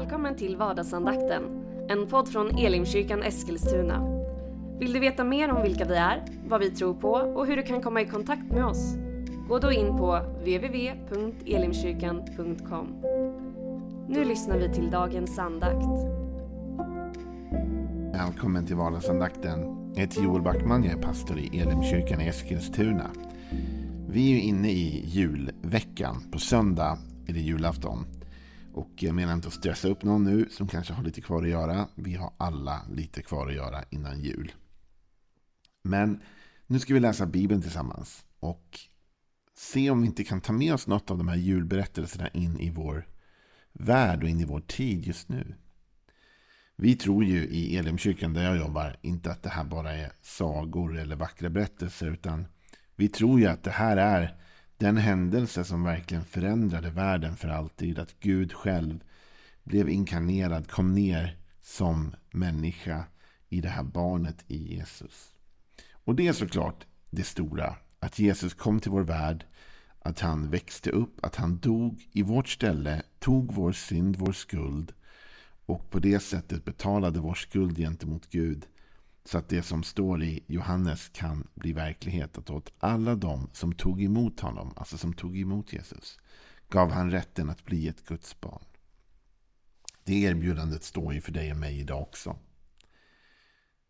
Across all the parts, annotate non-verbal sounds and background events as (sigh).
Välkommen till vardagsandakten, en podd från Elimkyrkan Eskilstuna. Vill du veta mer om vilka vi är, vad vi tror på och hur du kan komma i kontakt med oss? Gå då in på www.elimkyrkan.com. Nu lyssnar vi till dagens andakt. Välkommen till vardagsandakten. Jag heter Joel Backman, jag är pastor i Elimkyrkan i Eskilstuna. Vi är ju inne i julveckan. På söndag är det julafton. Och jag menar inte att stressa upp någon nu som kanske har lite kvar att göra. Vi har alla lite kvar att göra innan jul. Men nu ska vi läsa Bibeln tillsammans. Och se om vi inte kan ta med oss något av de här julberättelserna in i vår värld och in i vår tid just nu. Vi tror ju i Elimkyrkan där jag jobbar inte att det här bara är sagor eller vackra berättelser. Utan vi tror ju att det här är den händelse som verkligen förändrade världen för alltid. Att Gud själv blev inkarnerad, kom ner som människa i det här barnet i Jesus. Och det är såklart det stora. Att Jesus kom till vår värld. Att han växte upp, att han dog i vårt ställe, tog vår synd, vår skuld och på det sättet betalade vår skuld gentemot Gud. Så att det som står i Johannes kan bli verklighet. Att åt alla de som tog emot honom, alltså som tog emot Jesus, gav han rätten att bli ett Guds barn. Det erbjudandet står ju för dig och mig idag också.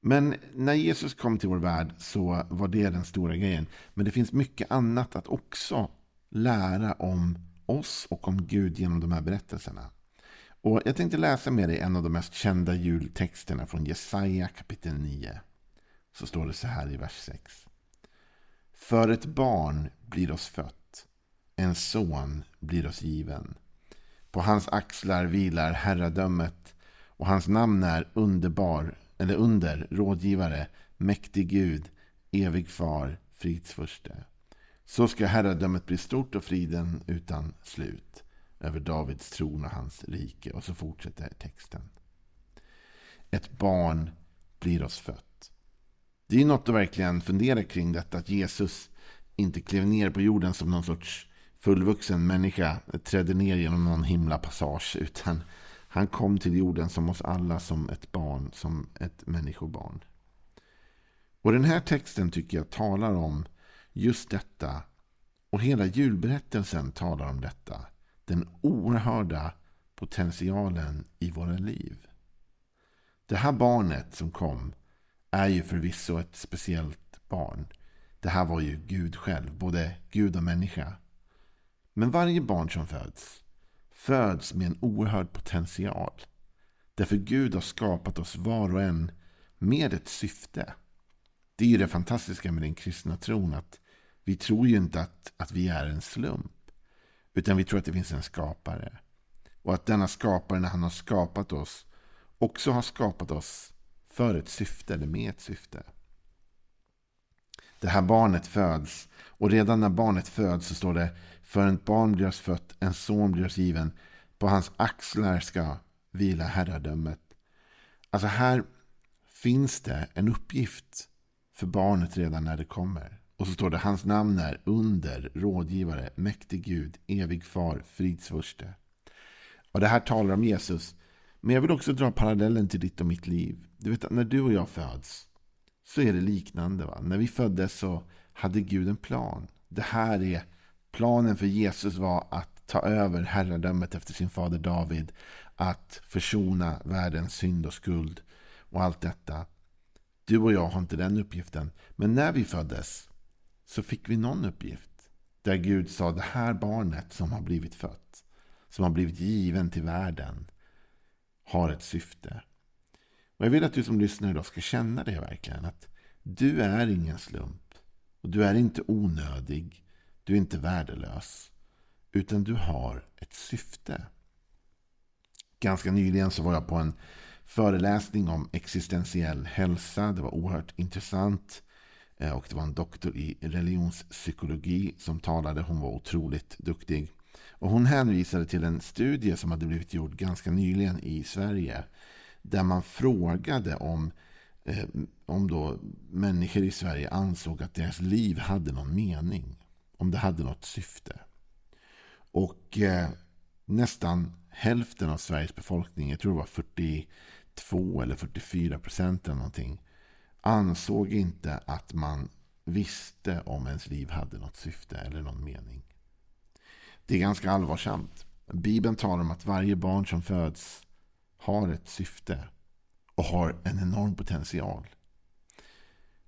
Men när Jesus kom till vår värld så var det den stora grejen. Men det finns mycket annat att också lära om oss och om Gud genom de här berättelserna. Och jag tänkte läsa med dig en av de mest kända jultexterna från Jesaja kapitel 9. Så står det så här i vers 6. För ett barn blir oss fött, en son blir oss given. På hans axlar vilar herradömet och hans namn är underbar, eller under, rådgivare, mäktig Gud, evig far, fridsförste. Så ska herradömet bli stort och friden utan slut över Davids tron och hans rike. Och så fortsätter texten. Ett barn blir oss fött. Det är något att verkligen fundera kring detta. Att Jesus inte klev ner på jorden som någon sorts fullvuxen människa. Trädde ner genom någon himla passage. Utan han kom till jorden som oss alla som ett barn. Som ett människobarn. Och den här texten tycker jag talar om just detta. Och hela julberättelsen talar om detta den oerhörda potentialen i våra liv. Det här barnet som kom är ju förvisso ett speciellt barn. Det här var ju Gud själv, både Gud och människa. Men varje barn som föds föds med en oerhörd potential. Därför Gud har skapat oss var och en med ett syfte. Det är ju det fantastiska med den kristna tron. att Vi tror ju inte att, att vi är en slump. Utan vi tror att det finns en skapare. Och att denna skapare när han har skapat oss också har skapat oss för ett syfte eller med ett syfte. Det här barnet föds och redan när barnet föds så står det för ett barn blir oss fött, en son blir oss given. På hans axlar ska vila herradömet. Alltså här finns det en uppgift för barnet redan när det kommer. Och så står det hans namn är under, rådgivare, mäktig Gud, evig far, fridsförste. Och det här talar om Jesus. Men jag vill också dra parallellen till ditt och mitt liv. Du vet att när du och jag föds så är det liknande. Va? När vi föddes så hade Gud en plan. Det här är planen för Jesus var att ta över herradömet efter sin fader David. Att försona världens synd och skuld och allt detta. Du och jag har inte den uppgiften. Men när vi föddes så fick vi någon uppgift. Där Gud sa det här barnet som har blivit fött, som har blivit given till världen, har ett syfte. Och Jag vill att du som lyssnar idag ska känna det verkligen. Att du är ingen slump. Och du är inte onödig. Du är inte värdelös. Utan du har ett syfte. Ganska nyligen så var jag på en föreläsning om existentiell hälsa. Det var oerhört intressant. Eh, och det var en doktor i religionspsykologi som talade. Hon var otroligt duktig. Och hon hänvisade till en studie som hade blivit gjord ganska nyligen i Sverige. Där man frågade om, eh, om då människor i Sverige ansåg att deras liv hade någon mening. Om det hade något syfte. Och eh, nästan hälften av Sveriges befolkning, jag tror det var 42 eller 44 procent eller någonting, ansåg inte att man visste om ens liv hade något syfte eller någon mening. Det är ganska allvarsamt. Bibeln talar om att varje barn som föds har ett syfte och har en enorm potential.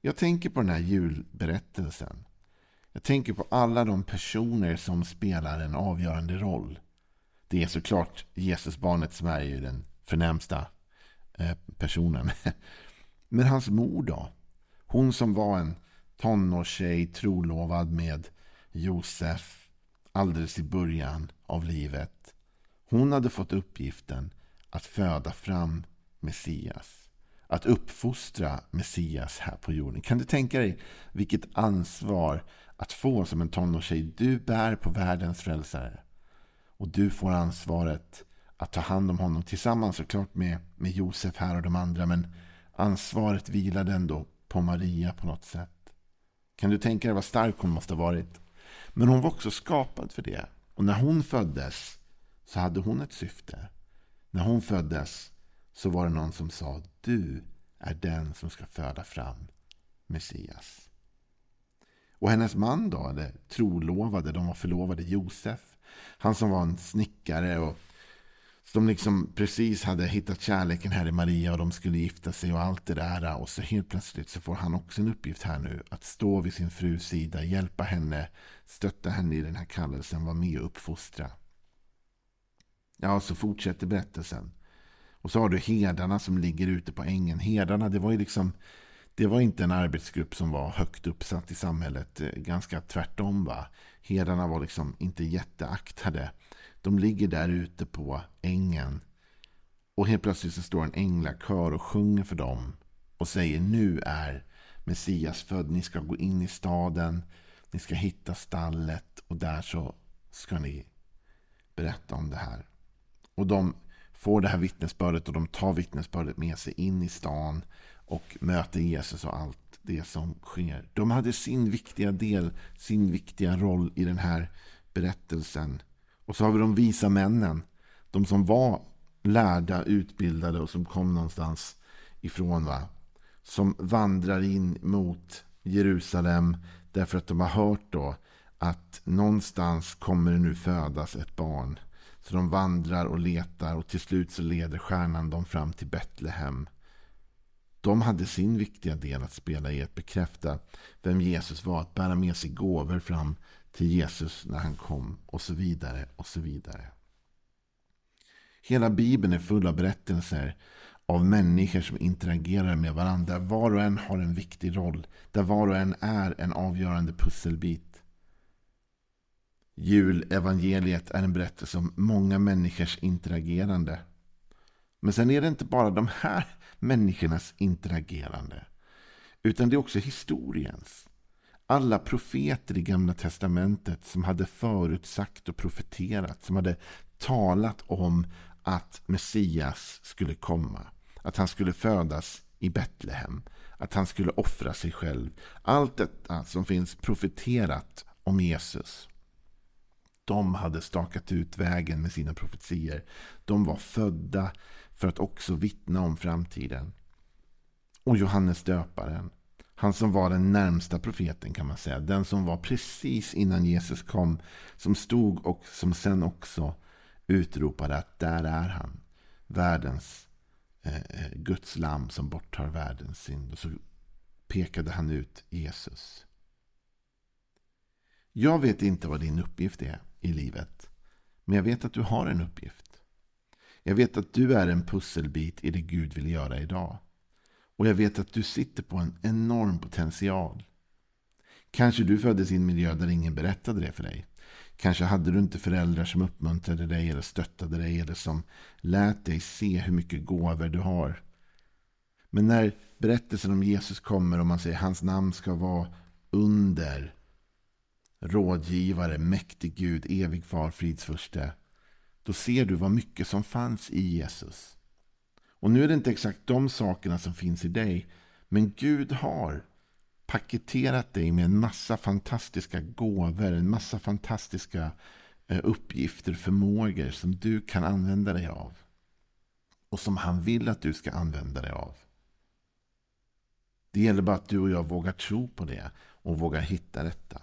Jag tänker på den här julberättelsen. Jag tänker på alla de personer som spelar en avgörande roll. Det är såklart Jesusbarnet som är ju den förnämsta eh, personen. (laughs) Men hans mor då? Hon som var en tonårstjej trolovad med Josef alldeles i början av livet. Hon hade fått uppgiften att föda fram Messias. Att uppfostra Messias här på jorden. Kan du tänka dig vilket ansvar att få som en tonårstjej? Du bär på världens frälsare. Och du får ansvaret att ta hand om honom tillsammans såklart med, med Josef här och de andra. Men ansvaret vilade ändå på Maria på något sätt. Kan du tänka dig vad stark hon måste ha varit? Men hon var också skapad för det. Och när hon föddes så hade hon ett syfte. När hon föddes så var det någon som sa du är den som ska föda fram Messias. Och hennes man då, eller trolovade, de var förlovade, Josef. Han som var en snickare och som liksom precis hade hittat kärleken här i Maria och de skulle gifta sig och allt det där. Och så helt plötsligt så får han också en uppgift här nu. Att stå vid sin frus sida, hjälpa henne, stötta henne i den här kallelsen, vara med och uppfostra. Ja, så fortsätter berättelsen. Och så har du herdarna som ligger ute på ängen. Herdarna, det var ju liksom det var inte en arbetsgrupp som var högt uppsatt i samhället. Eh, ganska tvärtom. va. Herdarna var liksom inte jätteaktade. De ligger där ute på ängen. Och helt plötsligt så står en änglakör och sjunger för dem. Och säger nu är Messias född. Ni ska gå in i staden. Ni ska hitta stallet. Och där så ska ni berätta om det här. Och de får det här vittnesbördet och de tar vittnesbördet med sig in i stan. Och möter Jesus och allt det som sker. De hade sin viktiga del, sin viktiga roll i den här berättelsen. Och så har vi de visa männen. De som var lärda, utbildade och som kom någonstans ifrån. Va? Som vandrar in mot Jerusalem därför att de har hört då att någonstans kommer det nu födas ett barn. Så de vandrar och letar och till slut så leder stjärnan dem fram till Betlehem. De hade sin viktiga del att spela i att bekräfta vem Jesus var. Att bära med sig gåvor fram till Jesus när han kom och så vidare och så vidare. Hela Bibeln är full av berättelser av människor som interagerar med varandra. Var och en har en viktig roll. Där var och en är en avgörande pusselbit. Julevangeliet är en berättelse om många människors interagerande. Men sen är det inte bara de här människornas interagerande. Utan det är också historiens alla profeter i Gamla Testamentet som hade förutsagt och profeterat, som hade talat om att Messias skulle komma. Att han skulle födas i Betlehem. Att han skulle offra sig själv. Allt detta som finns profeterat om Jesus. De hade stakat ut vägen med sina profetier. De var födda för att också vittna om framtiden. Och Johannes döparen han som var den närmsta profeten kan man säga. Den som var precis innan Jesus kom. Som stod och som sen också utropade att där är han. Världens eh, eh, Guds lam som borttar världens synd. Och så pekade han ut Jesus. Jag vet inte vad din uppgift är i livet. Men jag vet att du har en uppgift. Jag vet att du är en pusselbit i det Gud vill göra idag. Och jag vet att du sitter på en enorm potential. Kanske du föddes i en miljö där ingen berättade det för dig. Kanske hade du inte föräldrar som uppmuntrade dig eller stöttade dig eller som lät dig se hur mycket gåvor du har. Men när berättelsen om Jesus kommer och man säger hans namn ska vara under, rådgivare, mäktig Gud, evig far, fridsförste. Då ser du vad mycket som fanns i Jesus. Och nu är det inte exakt de sakerna som finns i dig. Men Gud har paketerat dig med en massa fantastiska gåvor. En massa fantastiska eh, uppgifter, förmågor som du kan använda dig av. Och som han vill att du ska använda dig av. Det gäller bara att du och jag vågar tro på det och vågar hitta detta.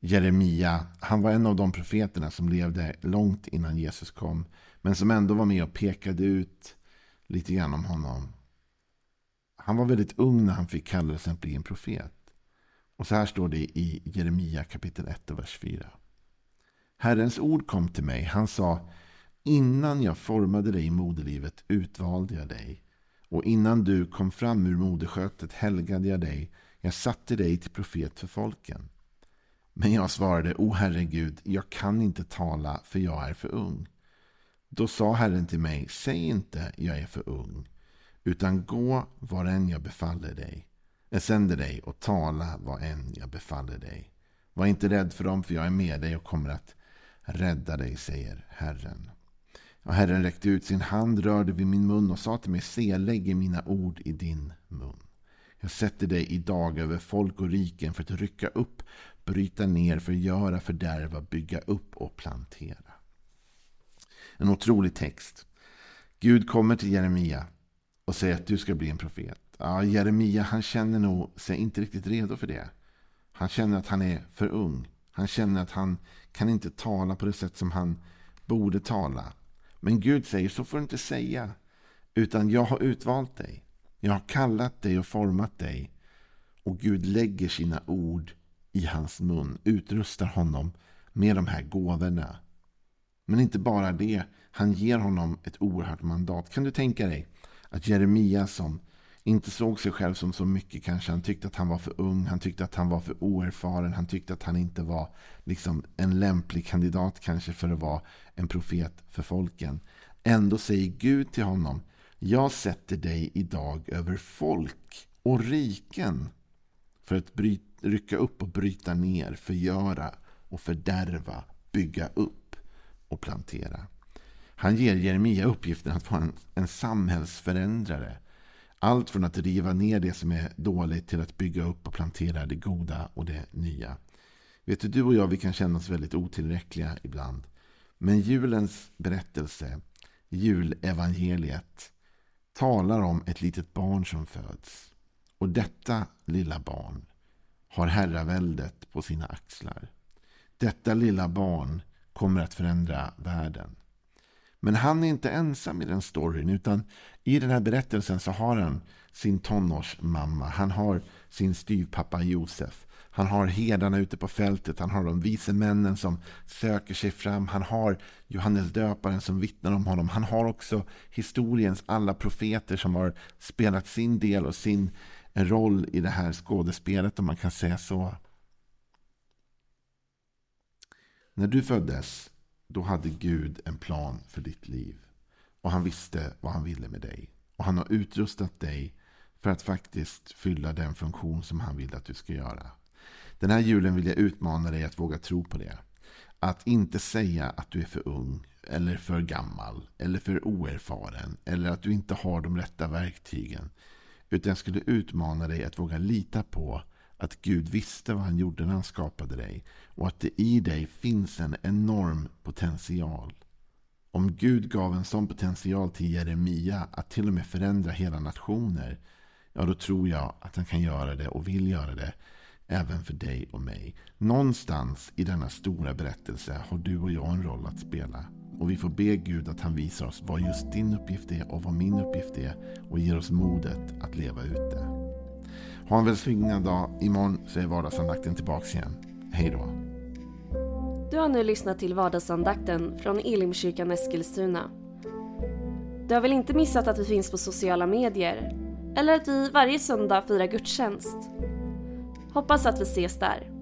Jeremia, han var en av de profeterna som levde långt innan Jesus kom. Men som ändå var med och pekade ut lite grann om honom. Han var väldigt ung när han fick kallelsen att bli en profet. Och så här står det i Jeremia kapitel 1 och vers 4. Herrens ord kom till mig. Han sa Innan jag formade dig i moderlivet utvalde jag dig. Och innan du kom fram ur moderskötet helgade jag dig. Jag satte dig till profet för folken. Men jag svarade, O Herre Gud, jag kan inte tala för jag är för ung. Då sa Herren till mig, säg inte jag är för ung, utan gå var än jag befaller dig. Jag sänder dig och tala vad än jag befaller dig. Var inte rädd för dem, för jag är med dig och kommer att rädda dig, säger Herren. Och Herren räckte ut sin hand, rörde vid min mun och sa till mig, se, jag lägger mina ord i din mun. Jag sätter dig idag över folk och riken för att rycka upp, bryta ner, förgöra, fördärva, bygga upp och plantera. En otrolig text. Gud kommer till Jeremia och säger att du ska bli en profet. Ja, Jeremia han känner nog sig inte riktigt redo för det. Han känner att han är för ung. Han känner att han kan inte tala på det sätt som han borde tala. Men Gud säger, så får du inte säga. Utan jag har utvalt dig. Jag har kallat dig och format dig. Och Gud lägger sina ord i hans mun. Utrustar honom med de här gåvorna. Men inte bara det. Han ger honom ett oerhört mandat. Kan du tänka dig att Jeremia som inte såg sig själv som så mycket kanske. Han tyckte att han var för ung, han tyckte att han var för oerfaren, han tyckte att han inte var liksom en lämplig kandidat kanske för att vara en profet för folken. Ändå säger Gud till honom, jag sätter dig idag över folk och riken för att bryta, rycka upp och bryta ner, förgöra och fördärva, bygga upp och plantera. Han ger Jeremia uppgiften att vara en, en samhällsförändrare allt från att riva ner det som är dåligt till att bygga upp och plantera det goda och det nya. Vet du, du och jag vi kan känna oss väldigt otillräckliga ibland. Men julens berättelse, julevangeliet, talar om ett litet barn som föds. Och detta lilla barn har herraväldet på sina axlar. Detta lilla barn kommer att förändra världen. Men han är inte ensam i den storyn. Utan i den här berättelsen så har han sin tonårsmamma. Han har sin styvpappa Josef. Han har herdarna ute på fältet. Han har de vise männen som söker sig fram. Han har Johannes döparen som vittnar om honom. Han har också historiens alla profeter som har spelat sin del och sin roll i det här skådespelet om man kan säga så. När du föddes då hade Gud en plan för ditt liv. Och han visste vad han ville med dig. Och han har utrustat dig för att faktiskt fylla den funktion som han vill att du ska göra. Den här julen vill jag utmana dig att våga tro på det. Att inte säga att du är för ung, eller för gammal, eller för oerfaren, eller att du inte har de rätta verktygen. Utan jag skulle utmana dig att våga lita på att Gud visste vad han gjorde när han skapade dig och att det i dig finns en enorm potential. Om Gud gav en sån potential till Jeremia att till och med förändra hela nationer, ja då tror jag att han kan göra det och vill göra det även för dig och mig. Någonstans i denna stora berättelse har du och jag en roll att spela. Och vi får be Gud att han visar oss vad just din uppgift är och vad min uppgift är och ger oss modet att leva ut det. Ha en välsignad dag. Imorgon så är vardagsandakten tillbaka igen. Hej då. Du har nu lyssnat till vardagsandakten från Elimkyrkan Eskilstuna. Du har väl inte missat att vi finns på sociala medier? Eller att vi varje söndag firar gudstjänst? Hoppas att vi ses där.